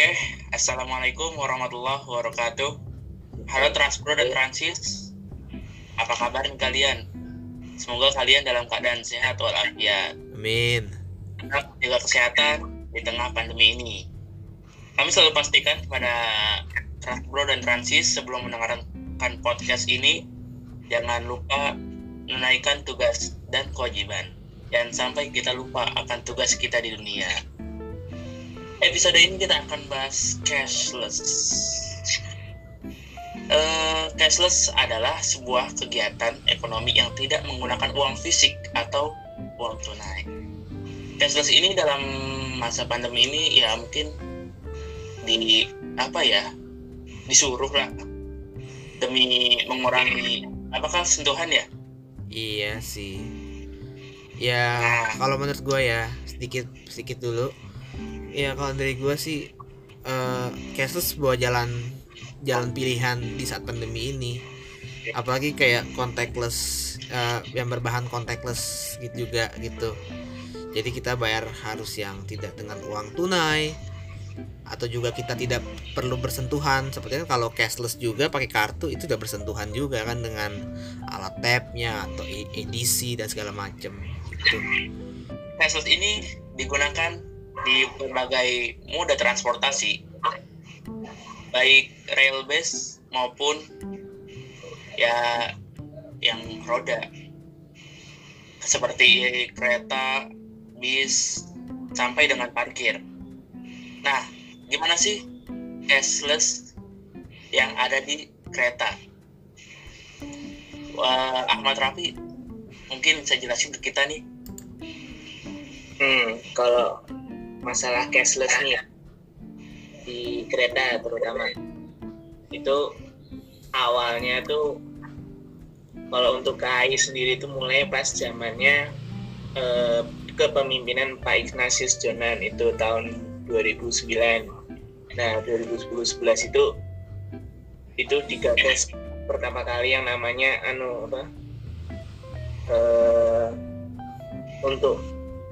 Oke, Assalamualaikum warahmatullahi wabarakatuh. Halo Transpro dan Transis, apa kabar kalian? Semoga kalian dalam keadaan sehat walafiat. Amin. Tetap jaga kesehatan di tengah pandemi ini. Kami selalu pastikan kepada Transpro dan Transis sebelum mendengarkan podcast ini, jangan lupa menunaikan tugas dan kewajiban. Jangan sampai kita lupa akan tugas kita di dunia. Episode ini kita akan bahas cashless. Uh, cashless adalah sebuah kegiatan ekonomi yang tidak menggunakan uang fisik atau uang tunai. Cashless ini dalam masa pandemi ini ya mungkin di apa ya disuruh lah demi mengurangi apakah sentuhan ya? Iya sih. Ya nah. kalau menurut gue ya sedikit sedikit dulu. Ya kalau dari gue sih uh, cashless sebuah jalan jalan pilihan di saat pandemi ini. Apalagi kayak contactless uh, yang berbahan contactless gitu juga gitu. Jadi kita bayar harus yang tidak dengan uang tunai atau juga kita tidak perlu bersentuhan. Seperti kalau cashless juga pakai kartu itu udah bersentuhan juga kan dengan alat tapnya atau edisi dan segala macam gitu. cashless ini digunakan di berbagai moda transportasi baik rail base maupun ya yang roda seperti kereta, bis sampai dengan parkir. Nah, gimana sih cashless yang ada di kereta? Wah, Ahmad Rafi mungkin bisa jelasin ke kita nih. Hmm, kalau masalah cashless nih di kereta terutama. Itu awalnya tuh kalau untuk KAI sendiri itu mulai pas zamannya eh, kepemimpinan Pak Ignatius Jonan itu tahun 2009 nah 2010-11 itu itu digagas pertama kali yang namanya anu apa eh, untuk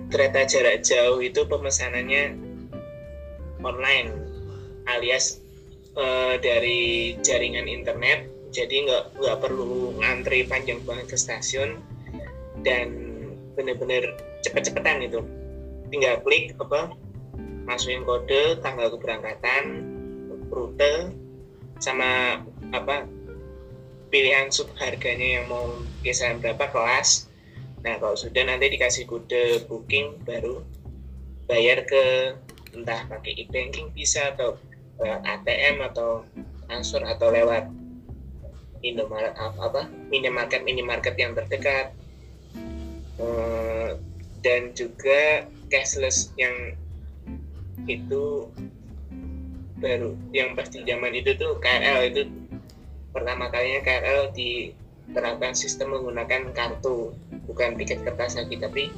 kereta jarak jauh itu pemesanannya online alias uh, dari jaringan internet. Jadi nggak nggak perlu ngantri panjang banget ke stasiun dan bener-bener cepet-cepetan itu tinggal klik apa masukin kode tanggal keberangkatan rute sama apa pilihan sub harganya yang mau kisaran berapa kelas nah kalau sudah nanti dikasih kode booking baru bayar ke entah pakai e-banking bisa atau lewat ATM atau transfer atau lewat Indomaret apa minimarket minimarket yang terdekat. Uh, dan juga cashless yang itu baru yang pasti zaman itu tuh KRL itu pertama kalinya KRL diterapkan sistem menggunakan kartu bukan tiket kertas lagi tapi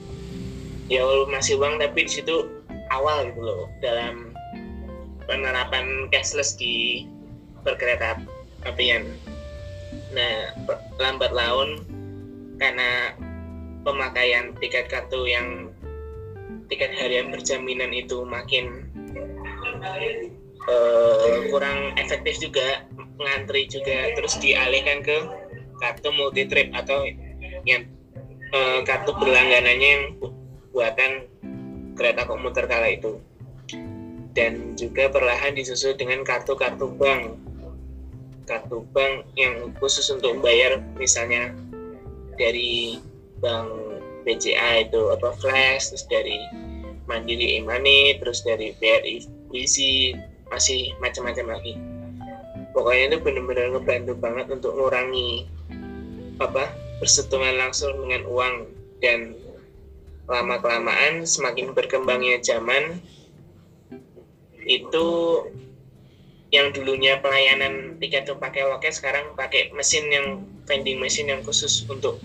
ya masih uang tapi di situ awal gitu loh dalam penerapan cashless di perkereta apian. Nah, lambat laun karena pemakaian tiket kartu yang tiket harian berjaminan itu makin uh, kurang efektif juga, ngantri juga, terus dialihkan ke kartu multi trip atau yang uh, kartu berlangganannya yang buatan kereta komuter kala itu. Dan juga perlahan disusul dengan kartu-kartu bank. Kartu bank yang khusus untuk bayar misalnya dari bank BCA itu apa flash terus dari Mandiri e-money terus dari BRI Easy masih macam-macam lagi. Pokoknya itu benar-benar ngebantu banget untuk ngurangi apa bersentuhan langsung dengan uang dan lama kelamaan semakin berkembangnya zaman itu yang dulunya pelayanan tiket tuh pakai loket sekarang pakai mesin yang vending mesin yang khusus untuk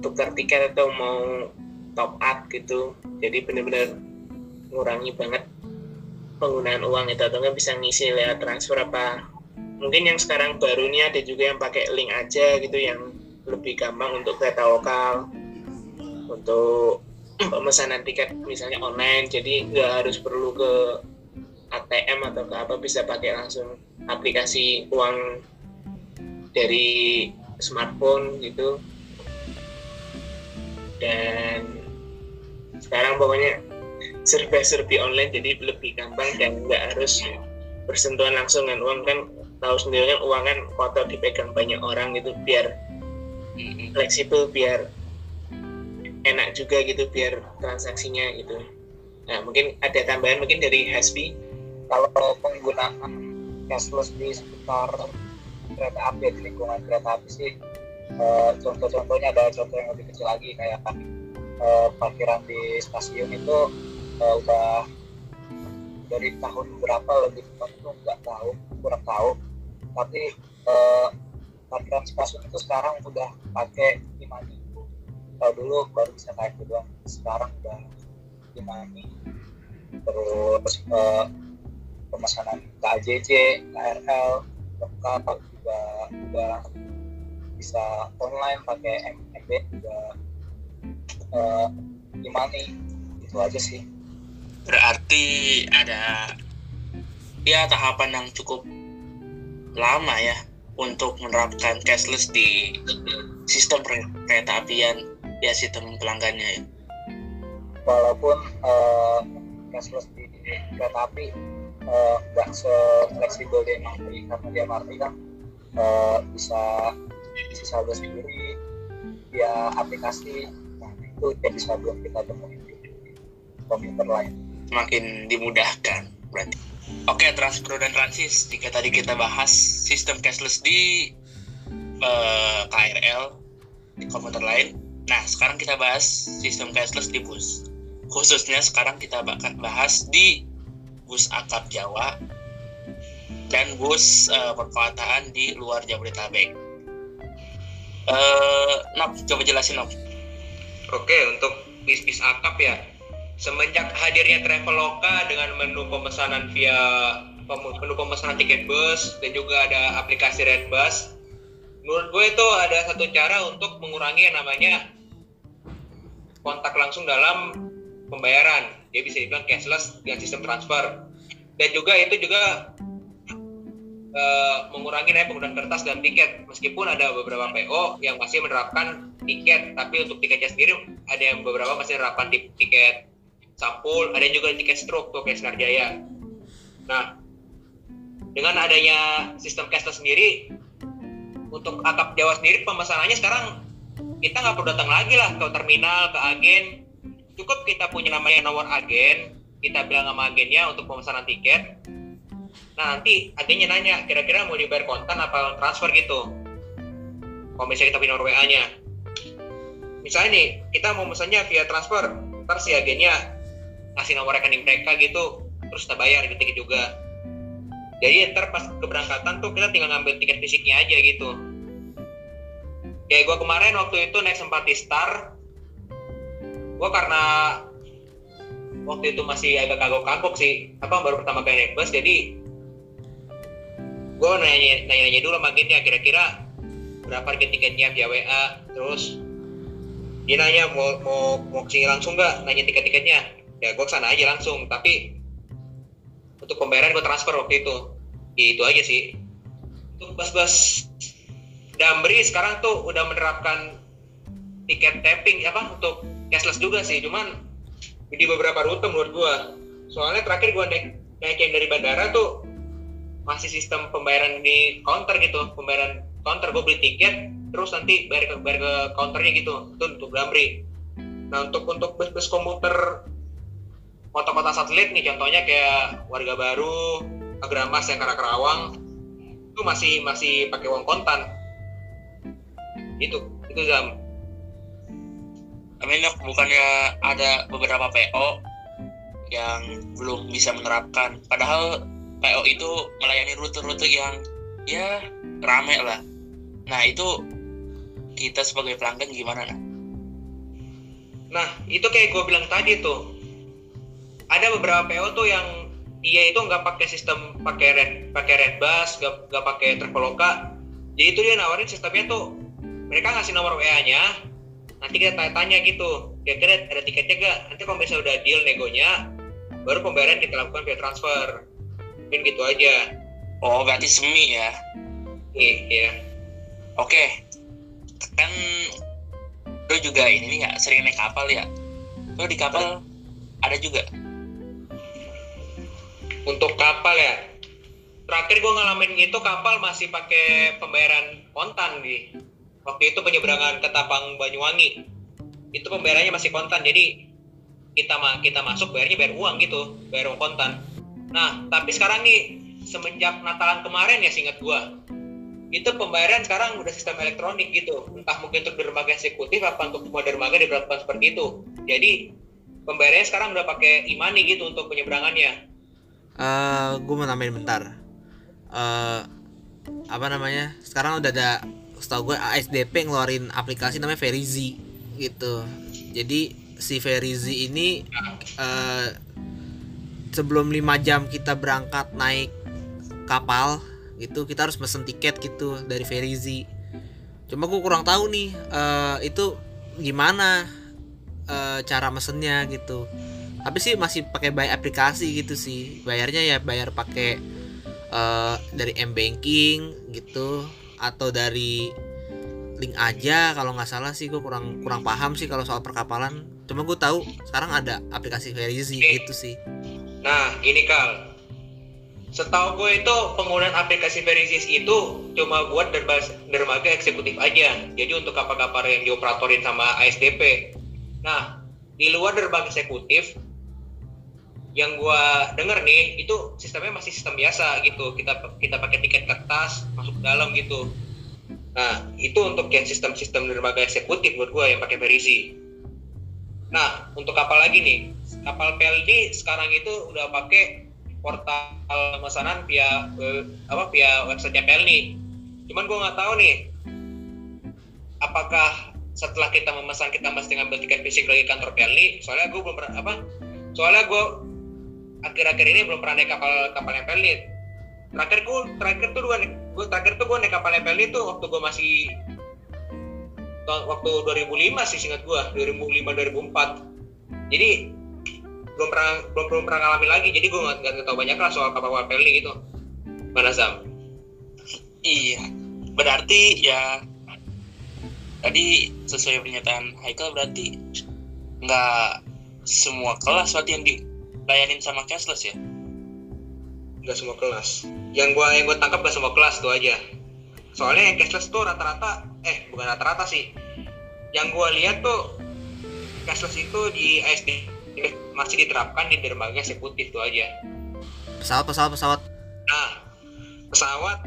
tukar tiket atau mau top up gitu. Jadi benar-benar ngurangi banget penggunaan uang itu atau nggak bisa ngisi lewat transfer apa mungkin yang sekarang baru ini ada juga yang pakai link aja gitu yang lebih gampang untuk kereta lokal untuk pemesanan tiket misalnya online. Jadi nggak harus perlu ke ATM atau ke apa bisa pakai langsung aplikasi uang dari smartphone gitu. Dan sekarang pokoknya serbi online jadi lebih gampang dan nggak harus bersentuhan langsung dengan uang. Kan tahu sendiri kan uang kan kotor dipegang banyak orang gitu biar fleksibel biar enak juga gitu biar transaksinya gitu. Nah mungkin ada tambahan mungkin dari Hasbi. Kalau penggunaan cashless di sekitar kereta api di lingkungan kereta api sih uh, contoh-contohnya ada contoh yang lebih kecil lagi kayak uh, parkiran di stasiun itu uh, udah dari tahun berapa lebih tepat itu nggak tahu kurang tahu. Tapi uh, parkiran stasiun itu sekarang udah pakai imani. Kalau dulu baru bisa kayak gitu doang. Sekarang udah imani. Terus uh, pemesanan KJJ, KRL, lengkap juga udah bisa online pakai MB juga uh, imani. Itu aja sih. Berarti ada ya tahapan yang cukup lama ya untuk menerapkan cashless di sistem kereta apian ya sistem pelanggannya ya. Walaupun uh, cashless di kereta api eh, nggak uh, se-fleksibel di MRT karena di MRT kan uh, bisa bisa saldo sendiri via aplikasi. Nah itu bisa belum kita temuin di komputer lain. Semakin dimudahkan berarti oke Transpro dan Transis jika tadi kita bahas sistem cashless di uh, KRL di komputer lain nah sekarang kita bahas sistem cashless di bus khususnya sekarang kita akan bahas di bus akap Jawa dan bus uh, perkotaan di luar Jabodetabek. Uh, Nop, coba jelasin Nop. Oke, untuk bis-bis akap ya, semenjak hadirnya Traveloka dengan menu pemesanan via menu pemesanan tiket bus dan juga ada aplikasi Redbus, menurut gue itu ada satu cara untuk mengurangi yang namanya kontak langsung dalam pembayaran. Dia bisa dibilang cashless dengan sistem transfer. Dan juga itu juga uh, mengurangi naik penggunaan kertas dan tiket. Meskipun ada beberapa PO yang masih menerapkan tiket tapi untuk tiketnya sendiri ada yang beberapa masih menerapkan tiket sampul ada juga tiket stroke tuh kayak Jaya nah dengan adanya sistem cashless sendiri untuk akap Jawa sendiri pemesanannya sekarang kita nggak perlu datang lagi lah ke terminal ke agen. Cukup kita punya namanya nomor agen kita bilang sama agennya untuk pemesanan tiket. Nah nanti agennya nanya kira-kira mau dibayar kontan apa transfer gitu? Kalau misalnya kita punya nomor WA nya misalnya nih kita mau pesannya via transfer ntar si agennya ngasih nomor rekening mereka gitu terus kita bayar gitu juga. Jadi ntar pas keberangkatan tuh kita tinggal ngambil tiket fisiknya aja gitu. Kayak gue kemarin waktu itu naik sempat di Star. Gue karena waktu itu masih agak kagok-kagok sih apa baru pertama kali naik bus jadi gue nanya nanya dulu sama agennya kira-kira berapa harga tiketnya via WA terus dia nanya mau mau mau ke sini langsung nggak nanya tiket-tiketnya ya gue ke sana aja langsung tapi untuk pembayaran gue transfer waktu itu. Ya itu aja sih. Untuk bus-bus Damri sekarang tuh udah menerapkan tiket tapping apa untuk cashless juga sih. Cuman di beberapa rute menurut gua. Soalnya terakhir gua naik naik yang dari bandara tuh masih sistem pembayaran di counter gitu. Pembayaran counter gua beli tiket terus nanti bayar ke bayar ke counternya gitu. Itu untuk Damri nah untuk untuk bus-bus komuter kota-kota satelit nih contohnya kayak warga baru Agramas yang Karawang itu masih masih pakai uang kontan. Itu itu jam Amin bukannya ada beberapa PO yang belum bisa menerapkan. Padahal PO itu melayani rute-rute yang ya rame lah. Nah itu kita sebagai pelanggan gimana nah nah itu kayak gue bilang tadi tuh ada beberapa PO tuh yang dia itu nggak pakai sistem pakai red pakai red bus nggak nggak pakai traveloka. Jadi itu dia nawarin sistemnya tuh mereka ngasih nomor WA nya nanti kita tanya-tanya gitu kira-kira ada tiketnya gak nanti kalau misalnya udah deal negonya baru pembayaran kita lakukan via transfer. Mungkin gitu aja. Oh berarti semi ya? Iya iya. Oke. Kan lo juga ini nih nggak sering naik kapal ya? Lo di kapal ada juga untuk kapal ya. Terakhir gue ngalamin itu kapal masih pakai pembayaran kontan di waktu itu penyeberangan ke Tapang Banyuwangi. Itu pembayarannya masih kontan jadi kita ma kita masuk bayarnya bayar uang gitu bayar uang kontan. Nah tapi sekarang nih semenjak Natalan kemarin ya singkat gua itu pembayaran sekarang udah sistem elektronik gitu. Entah mungkin untuk dermaga eksekutif apa untuk semua dermaga diberlakukan seperti itu. Jadi pembayarannya sekarang udah pakai imani gitu untuk penyeberangannya eh, gue mau nambahin bentar. Uh, apa namanya? Sekarang udah ada setahu gue ASDP ngeluarin aplikasi namanya Verizi gitu. Jadi si Verizi ini uh, sebelum lima jam kita berangkat naik kapal gitu kita harus pesen tiket gitu dari Verizi. Cuma gue kurang tahu nih uh, itu gimana uh, cara mesennya gitu tapi sih masih pakai bayar aplikasi gitu sih. Bayarnya ya bayar pakai uh, dari m banking gitu atau dari link aja. Kalau nggak salah sih gue kurang kurang paham sih kalau soal perkapalan. Cuma gue tahu sekarang ada aplikasi Verizi gitu sih nah gini kal. Setahu gue itu penggunaan aplikasi Verisys itu cuma buat dermaga eksekutif aja. Jadi untuk kapal-kapal yang dioperatorin sama ASDP nah di luar dermaga eksekutif yang gue denger nih itu sistemnya masih sistem biasa gitu. Kita kita pakai tiket kertas masuk ke dalam gitu. Nah itu untuk yang sistem-sistem dermaga eksekutif buat gue yang pakai verisi. Nah untuk kapal lagi nih. Kapal PLD sekarang itu udah pakai portal pemesanan via uh, apa via website PL nih. Cuman gue nggak tahu nih apakah setelah kita memesan kita mesti ngambil tiket fisik lagi kantor PLN soalnya gue belum apa? Soalnya gue akhir-akhir ini belum pernah naik kapal kapal PLN terakhir gue terakhir tuh gue gue terakhir tuh gue naik kapal PLN tuh waktu gue masih waktu 2005 sih singkat gue 2005 2004 jadi belum pernah belum belum pernah ngalamin lagi. Jadi gue nggak nggak tahu banyak lah soal kapal kapal Pelni gitu. Mana Sam? Iya. Berarti ya tadi sesuai pernyataan Haikal berarti nggak semua kelas berarti yang dilayanin sama cashless ya? Nggak semua kelas. Yang gua yang gua tangkap gak semua kelas tuh aja. Soalnya yang cashless tuh rata-rata eh bukan rata-rata sih. Yang gua lihat tuh cashless itu di ASD masih diterapkan di dermaga eksekutif itu aja. Pesawat pesawat pesawat. Nah pesawat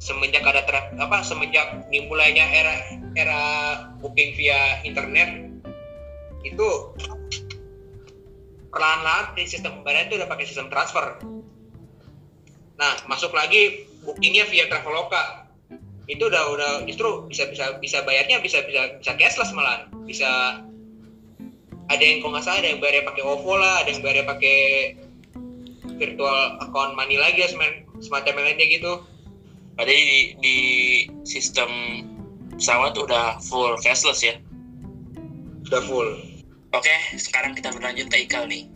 semenjak ada trap apa semenjak dimulainya era era booking via internet itu perlahan-lahan di sistem pembayaran itu udah pakai sistem transfer. Nah masuk lagi bookingnya via traveloka. Itu udah udah justru bisa bisa bisa bayarnya bisa bisa bisa cashless malah bisa ada yang kalau nggak salah ada yang bayarnya pakai OVO lah ada yang bayarnya pakai virtual account money lagi ya semacam lainnya gitu. Jadi di, di sistem pesawat udah full cashless ya? Udah full oke sekarang kita berlanjut ke Ikal nih.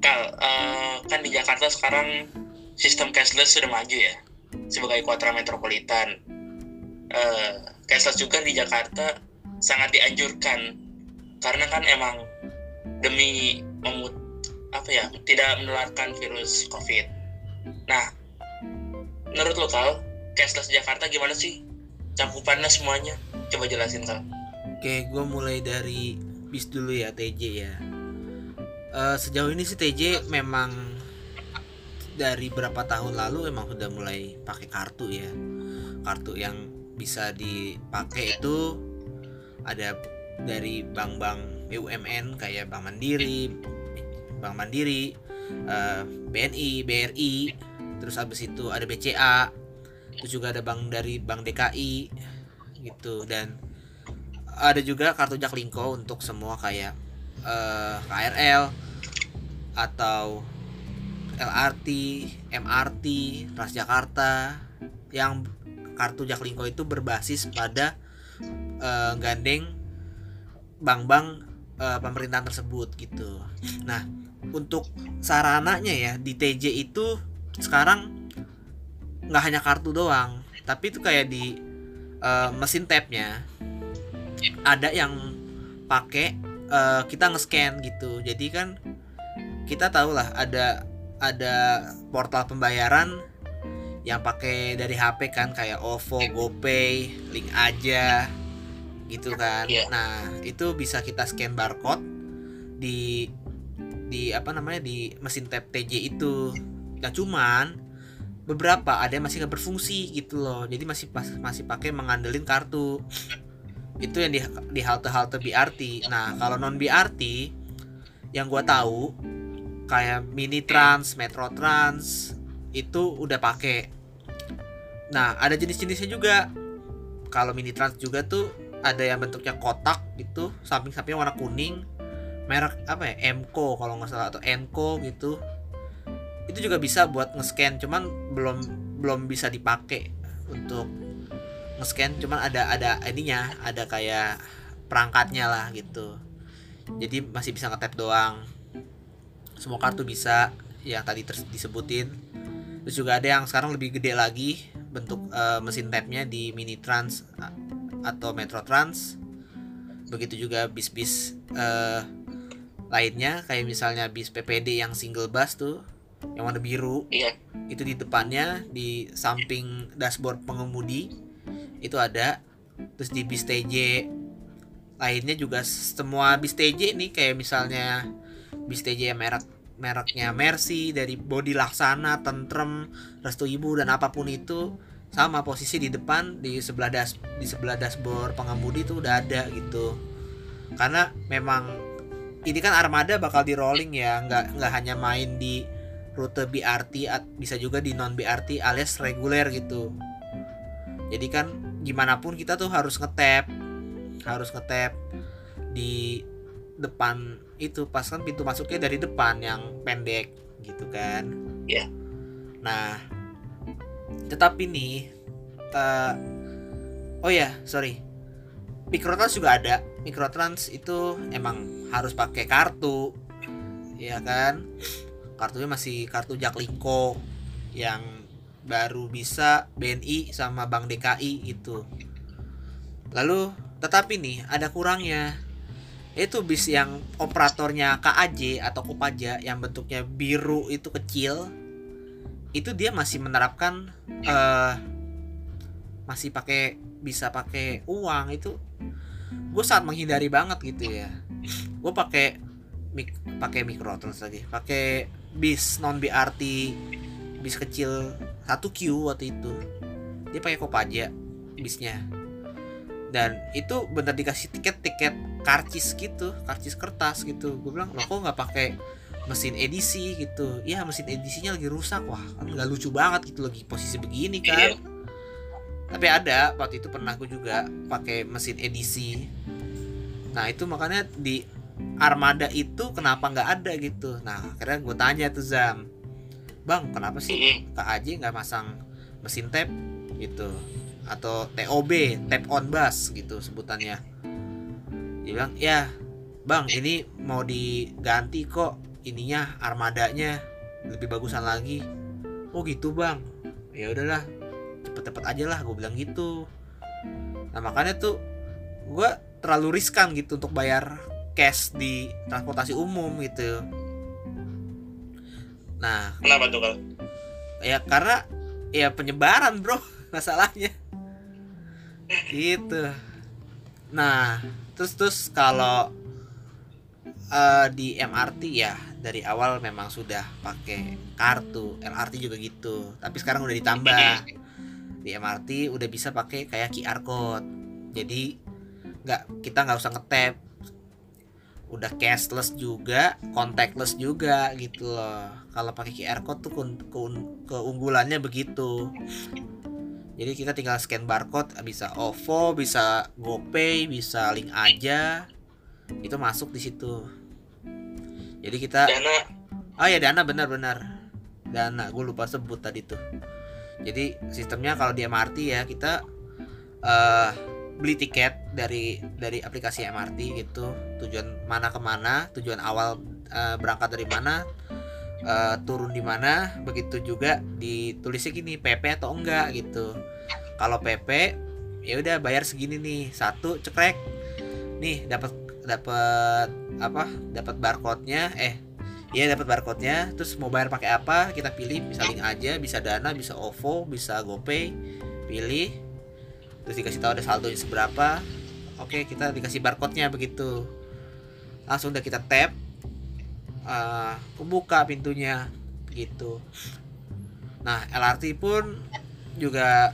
Kal uh, kan di Jakarta sekarang sistem cashless sudah maju ya sebagai kota metropolitan. Uh, cashless juga di Jakarta sangat dianjurkan karena kan emang demi memut apa ya tidak menularkan virus covid. Nah menurut lo kal cashless Jakarta gimana sih? Cakupannya semuanya? Coba jelasin kal. Oke gue mulai dari bis dulu ya TJ ya. Uh, sejauh ini sih TJ memang dari berapa tahun lalu emang sudah mulai pakai kartu ya. Kartu yang bisa dipakai itu ada dari bank-bank BUMN kayak Bank Mandiri, Bank Mandiri, eh, BNI, BRI, terus habis itu ada BCA, terus juga ada bank dari Bank DKI gitu. Dan ada juga kartu Jaklingko untuk semua kayak uh, eh, KRL atau LRT, MRT, Transjakarta yang kartu Jaklingko itu berbasis pada uh, gandeng bank-bank uh, pemerintahan tersebut gitu. Nah, untuk sarananya ya di TJ itu sekarang nggak hanya kartu doang tapi itu kayak di uh, mesin tabnya ada yang pakai uh, kita nge-scan gitu jadi kan kita tahu lah ada ada portal pembayaran yang pakai dari HP kan kayak OVO, GoPay, link aja gitu kan. Iya. Nah, itu bisa kita scan barcode di di apa namanya di mesin tap TJ itu. Nah, cuman beberapa ada yang masih nggak berfungsi gitu loh. Jadi masih pas masih pakai mengandelin kartu. Itu yang di di halte-halte BRT. Nah, kalau non BRT yang gua tahu kayak mini trans, metro trans itu udah pakai. Nah, ada jenis-jenisnya juga. Kalau mini trans juga tuh ada yang bentuknya kotak gitu, samping-sampingnya warna kuning. Merek apa ya? Emco kalau nggak salah atau Enco gitu. Itu juga bisa buat nge-scan, cuman belum belum bisa dipakai untuk nge-scan, cuman ada ada ininya, ada kayak perangkatnya lah gitu. Jadi masih bisa nge-tap doang. Semua kartu bisa yang tadi disebutin. Terus juga ada yang sekarang lebih gede lagi bentuk uh, mesin tabnya di mini trans atau metro trans. Begitu juga bis-bis uh, lainnya kayak misalnya bis PPD yang single bus tuh yang warna biru. Iya. itu di depannya di samping dashboard pengemudi itu ada. Terus di bis TJ lainnya juga semua bis TJ nih kayak misalnya bis TJ merek mereknya Mercy dari body laksana tentrem restu ibu dan apa pun itu sama posisi di depan di sebelah das di sebelah dashboard pengemudi itu udah ada gitu. Karena memang ini kan armada bakal di rolling ya nggak nggak hanya main di rute BRT bisa juga di non BRT alias reguler gitu jadi kan gimana pun kita tuh harus ngetap harus ngetap di depan itu pas kan pintu masuknya dari depan yang pendek gitu kan. Iya. nah tetapi nih uh, oh ya sorry. Mikrotrans juga ada. Mikrotrans itu emang harus pakai kartu ya kan? Kartunya masih kartu Jaklingko yang baru bisa BNI sama Bank DKI itu lalu tetapi nih ada kurangnya. Itu bis yang operatornya KAJ atau Kopaja yang bentuknya biru itu kecil itu dia masih menerapkan uh, masih pakai bisa pakai uang itu. Gue saat menghindari banget gitu ya. Gue pakai mik pakai mikrotrans lagi pakai bis non BRT bis kecil satu Q waktu itu. Dia pakai Kopaja bisnya. Dan itu bener dikasih tiket-tiket karcis gitu karcis kertas gitu. Gue bilang lo kok nggak pakai mesin edisi gitu? Ya mesin edisinya lagi rusak. Wah kan nggak lucu banget gitu lagi posisi begini kan. Iya. tapi ada waktu itu pernah gue juga pakai mesin edisi. Nah itu makanya di armada itu kenapa nggak ada gitu. Nah akhirnya gue tanya tuh zam bang kenapa sih kak Aji nggak masang mesin tap gitu? Atau TOB tap on bus gitu sebutannya. Dia bilang ya bang ini mau diganti kok. Ininya armadanya lebih bagusan lagi. Oh gitu bang. Ya udahlah cepet-cepet aja lah gue bilang gitu. Nah makanya tuh gue terlalu riskan gitu untuk bayar cash di transportasi umum gitu nah Kenapa tuh kalau? ya karena ya penyebaran bro masalahnya. Gitu. Nah terus terus kalau eh, di MRT ya dari awal memang sudah pakai kartu. LRT juga gitu. Tapi sekarang udah ditambah. Di MRT udah bisa pakai kayak QR code. Jadi nggak kita nggak usah ngetap udah cashless juga contactless juga gitu loh. Kalau pakai QR code tuh keun- keun- keunggulannya begitu. Jadi kita tinggal scan barcode bisa OVO bisa GoPay bisa link aja. Itu masuk di situ. Jadi kita Dana. Oh ya Dana benar-benar Dana gue lupa sebut tadi tuh. Jadi sistemnya kalau di MRT ya kita eh beli tiket dari dari aplikasi MRT gitu. Tujuan mana ke mana tujuan awal uh, berangkat dari mana uh, turun di mana begitu juga ditulisnya gini PP atau enggak gitu. Kalau PP ya udah bayar segini nih. Satu cekrek. Nih dapat dapat apa dapat barcode-nya eh Iya dapat barcode-nya, terus mau bayar pakai apa kita pilih, bisa link aja, bisa Dana, bisa OVO, bisa GoPay, pilih, terus dikasih tahu ada saldonya seberapa, oke kita dikasih barcode-nya begitu, langsung udah kita tap, uh, kebuka pintunya, gitu. Nah LRT pun juga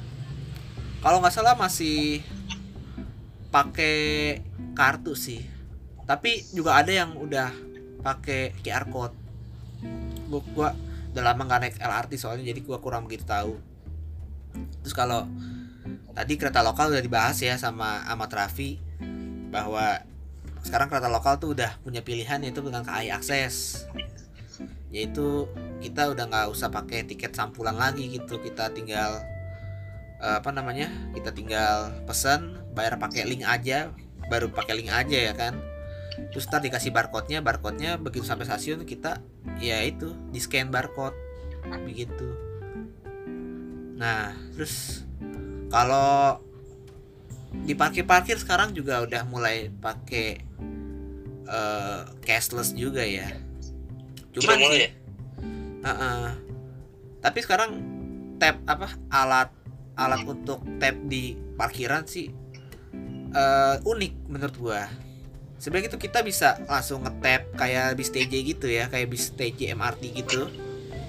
kalau nggak salah masih pakai kartu sih, tapi juga ada yang udah pakai QR code. Gua, gua udah lama nggak naik LRT soalnya jadi gua kurang begitu tahu. Terus kalau tadi kereta lokal udah dibahas ya sama Ahmad Raffi bahwa sekarang kereta lokal tuh udah punya pilihan yaitu dengan KAI akses. Yaitu kita udah nggak usah pakai tiket sampulan lagi gitu kita tinggal apa namanya kita tinggal pesan bayar pakai link aja baru pakai link aja ya kan. Terus ntar dikasih barcode-nya barcode-nya begitu sampai stasiun kita ya itu di scan barcode begitu. Nah terus kalau di parkir-parkir sekarang juga udah mulai pakai uh, cashless juga ya cuman mulai ya? uh -uh. tapi sekarang tap apa alat alat untuk tap di parkiran sih uh, unik menurut gua sebenarnya itu kita bisa langsung ngetap kayak bis TJ gitu ya kayak bis TJ MRT gitu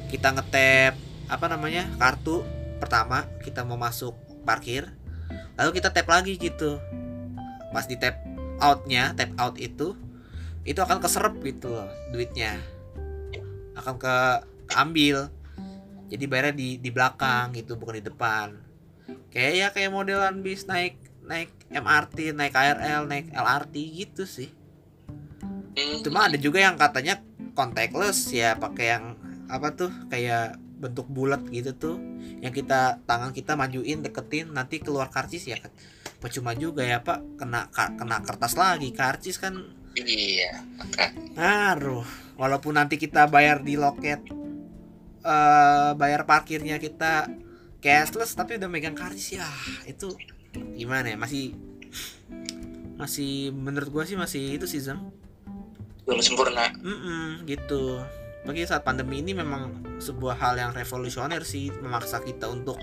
kita ngetap apa namanya kartu pertama kita mau masuk parkir lalu kita tap lagi gitu. Pas di tap outnya tap out itu itu akan keserap gitu loh duitnya. Akan ke ambil jadi bayarnya di di belakang gitu bukan di depan. Kayak ya kayak modelan bis naik naik MRT naik KRL naik LRT gitu sih. Cuma ada juga yang katanya contactless ya pakai yang apa tuh kayak bentuk bulat gitu tuh yang kita tangan kita majuin deketin nanti keluar karcis ya kan percuma juga ya pak kena kena kertas lagi karcis kan Iya. ngaruh walaupun nanti kita bayar di loket eh bayar parkirnya kita cashless tapi udah megang karcis ya itu gimana ya masih masih menurut gua sih masih itu sih Zam Belum sempurna. Mm-mm, gitu bagi saat pandemi ini memang sebuah hal yang revolusioner sih memaksa kita untuk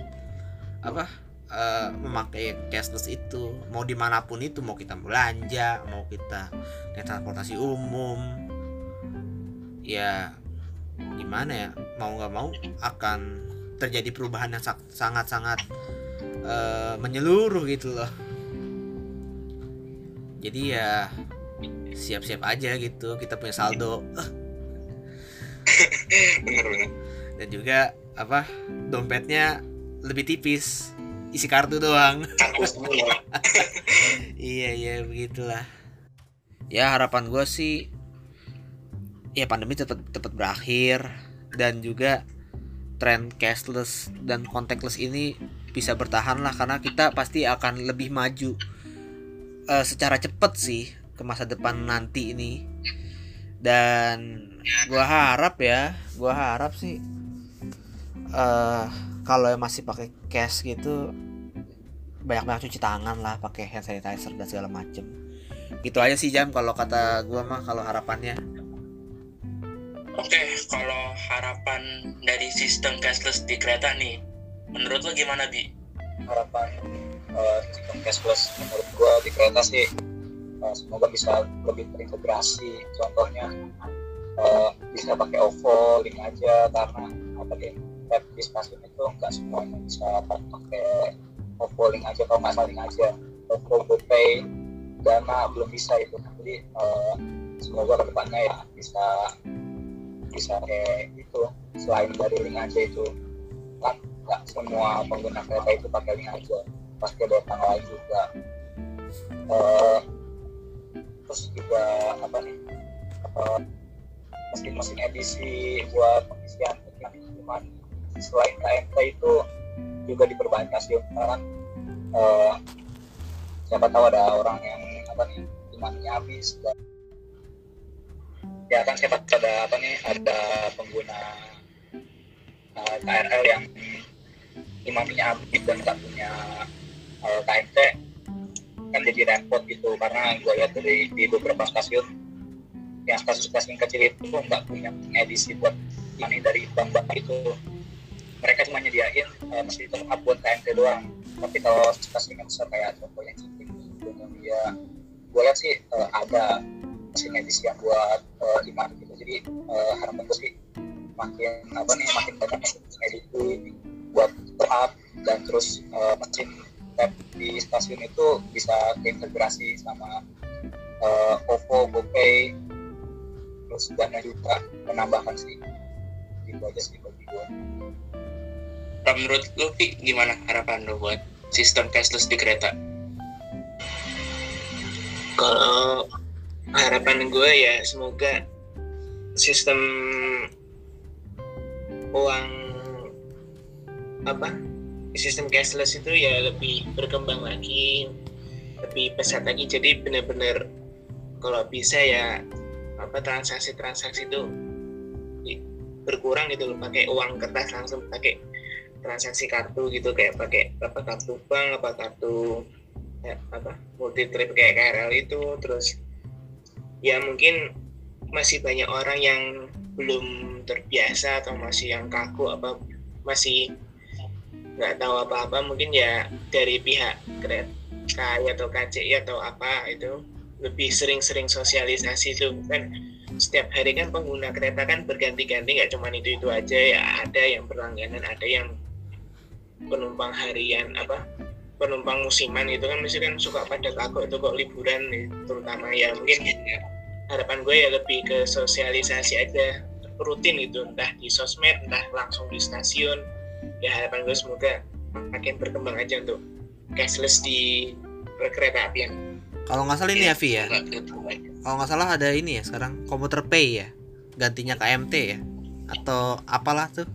apa eh, memakai cashless itu. Mau di mana pun itu mau kita belanja mau kita naik transportasi umum. Ya gimana ya mau nggak mau akan terjadi perubahan yang sangat sangat eh, menyeluruh gitu loh. Jadi ya siap-siap aja gitu kita punya saldo Bener bener. dan juga apa dompetnya lebih tipis. Isi kartu doang. Iya iya begitulah. Ya harapan gue sih ya pandemi cepat cepat berakhir. Dan juga tren cashless dan contactless ini bisa bertahan lah. Karena kita pasti akan lebih maju eh, secara cepat sih ke masa depan nanti ini. Dan gua harap ya gua harap sih eh kalau yang masih pakai cash gitu banyak-banyak cuci tangan lah pakai hand sanitizer dan segala macem. Gitu aja sih jam kalau kata gua mah kalau harapannya. Oke, kalau harapan dari sistem cashless di kereta nih, menurut lo gimana bi? harapan eh, sistem cashless menurut gua di kereta sih eh, semoga bisa lebih terintegrasi contohnya eh, bisa pakai OVO link aja karena apa deh tap di stasiun itu nggak semuanya bisa pakai OVO link aja kalau nggak salah link aja. OVO GoPay Dana belum bisa itu. Jadi eh, semoga ke depannya ya bisa bisa kayak itu. Selain dari link aja itu kan nggak semua pengguna kereta itu pakai link aja. Pasti ada yang lain juga. Eh, terus juga apa nih mesin-mesin edisi buat pengisian minuman selain KMK itu juga diperbanyak sih sekarang eh, siapa tahu ada orang yang apa nih imannya habis dan ya kan saya ada apa nih ada pengguna uh, KRL yang imaminya habis dan nggak punya uh, KMT kan jadi repot gitu karena gue lihat dari di beberapa stasiun yang stasiun-stasiun kecil itu nggak punya edisi buat ini dari bank-bank itu. Mereka cuma nyediain uh, mesti top up buat KMT doang. Tapi kalau stasiun yang besar kayak contohnya Citing dia gue lihat sih uh, ada mesin edisi yang buat uh, imam gitu. Jadi uh, harapan gue sih makin apa nih makin banyak edisi buat top dan terus uh, mesin di stasiun itu bisa terintegrasi sama uh, OVO, GoPay, terus dana juga menambahkan sih gitu aja sih bagi gue. Menurut lu Pi, gimana harapan lu buat sistem cashless di kereta? Kalau harapan gue ya semoga sistem uang apa sistem cashless itu ya lebih berkembang lagi lebih pesat lagi jadi benar-benar kalau bisa ya apa transaksi-transaksi itu berkurang gitu loh. Pakai uang kertas langsung pakai transaksi kartu gitu kayak pakai apa kartu bank apa kartu ya, apa multi trip kayak KRL itu. Terus ya mungkin masih banyak orang yang belum terbiasa atau masih yang kaku apa masih nggak tahu apa-apa. Mungkin ya dari pihak kereta atau KCI atau apa itu lebih sering-sering sosialisasi itu kan. Setiap hari kan pengguna kereta kan berganti-ganti nggak cuma itu itu aja ya ada yang berlangganan ada yang penumpang harian apa penumpang musiman itu kan mesti kan suka pada kaku itu kok liburan terutama ya. Mungkin harapan gue ya lebih ke sosialisasi aja rutin itu entah di sosmed entah langsung di stasiun. Ya harapan gue semoga makin berkembang aja untuk cashless di kereta apian kalau nggak salah ini ya Vi ya kalau nggak salah ada ini ya sekarang komuter pay ya gantinya KMT ya atau apalah tuh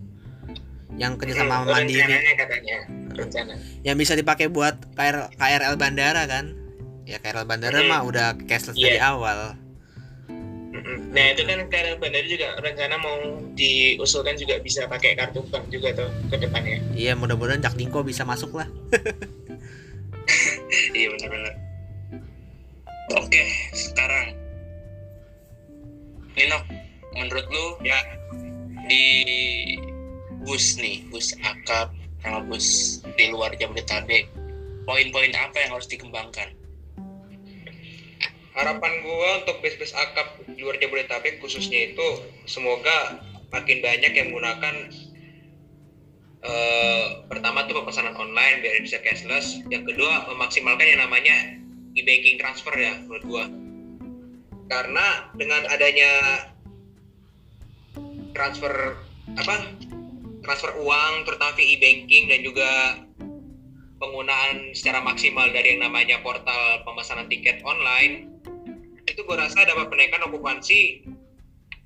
yang kerja sama hmm, mandiri katanya rencana yang bisa dipakai buat KR, KRL bandara kan ya KRL bandara hmm. mah udah cashless yeah. dari iya. awal Nah itu kan karena bandara juga rencana mau diusulkan juga bisa pakai kartu bank juga tuh ke depannya. Iya mudah-mudahan Jakdingko bisa masuk lah. iya benar-benar. Oke sekarang. Nino menurut lu? Ya. Di bus nih bus akap sama bus di luar Jabodetabek poin-poin apa yang harus dikembangkan? harapan gue untuk bis-bis akap di luar Jabodetabek khususnya itu semoga makin banyak yang menggunakan uh, pertama tuh pemesanan online biar bisa cashless yang kedua memaksimalkan yang namanya e-banking transfer ya menurut gue karena dengan adanya transfer apa transfer uang terutama via e-banking dan juga penggunaan secara maksimal dari yang namanya portal pemesanan tiket online itu gue rasa dapat menaikkan okupansi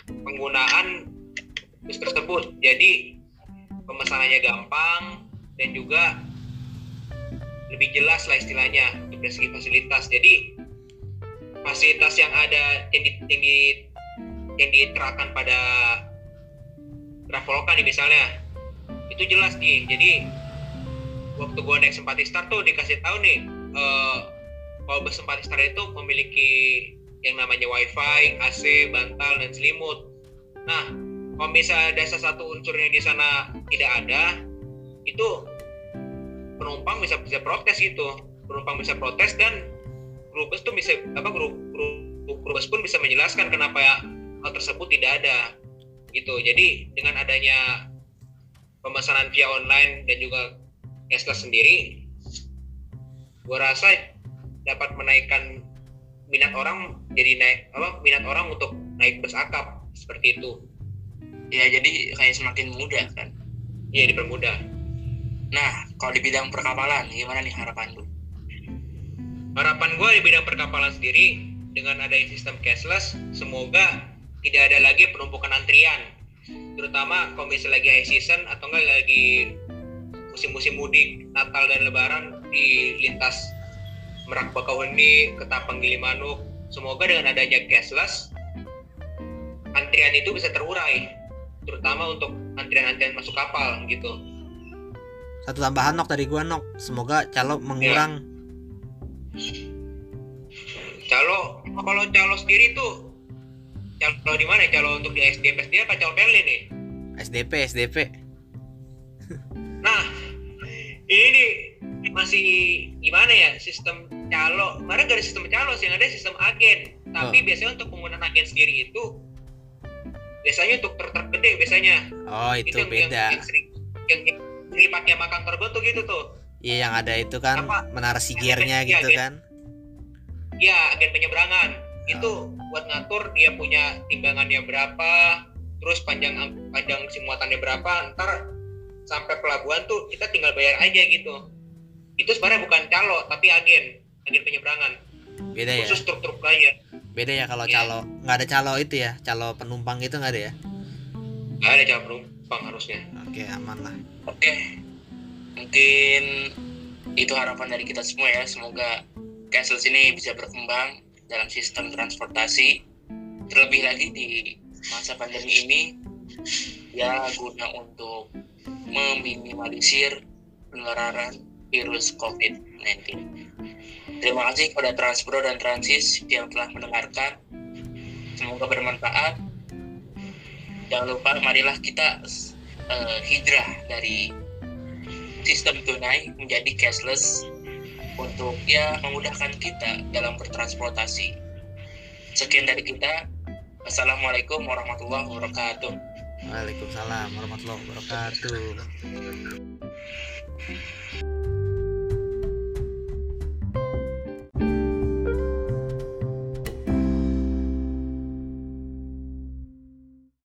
penggunaan bus tersebut. Jadi pemesanannya gampang dan juga lebih jelas lah istilahnya untuk dari segi fasilitas. Jadi fasilitas yang ada yang, di, yang, di, yang diterapkan pada Traveloka nih misalnya itu jelas nih. Jadi waktu gue naik Sempati Star tuh dikasih tahu nih uh, kalau bus Sempati Star itu memiliki yang namanya wifi, AC, bantal, dan selimut. Nah, kalau misalnya ada salah satu unsur yang di sana tidak ada, itu penumpang bisa bisa protes gitu. Penumpang bisa protes dan grup bus tuh bisa apa grup grup, grup bus pun bisa menjelaskan kenapa ya hal tersebut tidak ada gitu. Jadi dengan adanya pemesanan via online dan juga cashless sendiri, gua rasa dapat menaikkan minat orang jadi naik apa minat orang untuk naik bus akap seperti itu ya jadi kayak semakin mudah kan iya dipermudah nah kalau di bidang perkapalan gimana nih harapan lu? Harapan gue di bidang perkapalan sendiri dengan adanya sistem cashless semoga tidak ada lagi penumpukan antrian. Terutama kalau misalnya lagi high season atau enggak lagi musim-musim mudik Natal dan Lebaran di lintas Merak Bakauheni, Ketapang Gilimanuk. Semoga dengan adanya cashless, antrian itu bisa terurai. Terutama untuk antrian-antrian masuk kapal gitu satu tambahan nok dari gua nok. Semoga calo mengurang. Calo kalau calo sendiri tuh calo di mana? Calo untuk di SDP sendiri apa calo Perli nih? SDP SDP nah ini nih masih gimana ya sistem calo? Kemarin gak ada sistem calo sih yang ada sistem agen. Tapi Oh. biasanya untuk penggunaan agen sendiri itu biasanya untuk truk-truk gede biasanya. Oh itu yang, beda. yang, yang sering yang, yang dipakai sama kantor gue tuh gitu tuh. Iya yang ada itu kan Apa? menara sigirnya Iya, gitu iya. kan. Ya agen penyeberangan. Itu Oh. buat ngatur dia punya timbangannya berapa terus panjang panjang si muatannya berapa ntar sampai pelabuhan tuh kita tinggal bayar aja gitu. Itu sebenarnya bukan calo tapi agen agen penyeberangan. Beda ya? Khusus truk-truk aja. Beda ya kalau Iya. calo nggak ada calo itu ya? Calo penumpang itu nggak ada ya nggak ada calo penumpang harusnya oke aman lah Oke, mungkin itu harapan dari kita semua ya. Semoga Castle ini bisa berkembang dalam sistem transportasi. Terlebih lagi di masa pandemi ini, ya guna untuk meminimalisir penularan virus COVID-19. Terima kasih kepada Transpro dan Transis yang telah mendengarkan. Semoga bermanfaat. Jangan lupa, marilah kita eh, hijrah dari sistem tunai menjadi cashless untuk ya memudahkan kita dalam bertransportasi. Sekian dari kita. Assalamualaikum warahmatullahi wabarakatuh. Waalaikumsalam warahmatullahi wabarakatuh